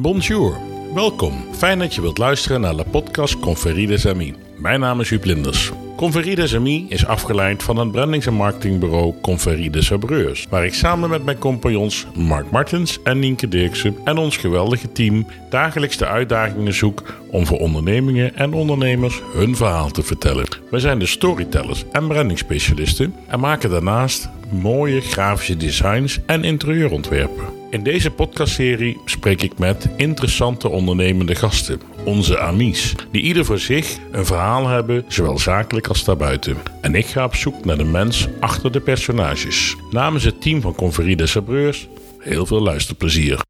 Bonjour, welkom. Fijn dat je wilt luisteren naar de podcast Conferie des Amis. Mijn naam is Huub Linders. Conferie des Amis is afgeleid van het brandings- en marketingbureau Conferie des waar ik samen met mijn compagnons Mark Martens en Nienke Dirksen en ons geweldige team dagelijks de uitdagingen zoek om voor ondernemingen en ondernemers hun verhaal te vertellen. Wij zijn de storytellers en brandingsspecialisten en maken daarnaast mooie grafische designs en interieurontwerpen. In deze podcastserie spreek ik met interessante ondernemende gasten, onze amies, die ieder voor zich een verhaal hebben, zowel zakelijk als daarbuiten. En ik ga op zoek naar de mens achter de personages. Namens het team van Conferie Sabreurs, heel veel luisterplezier.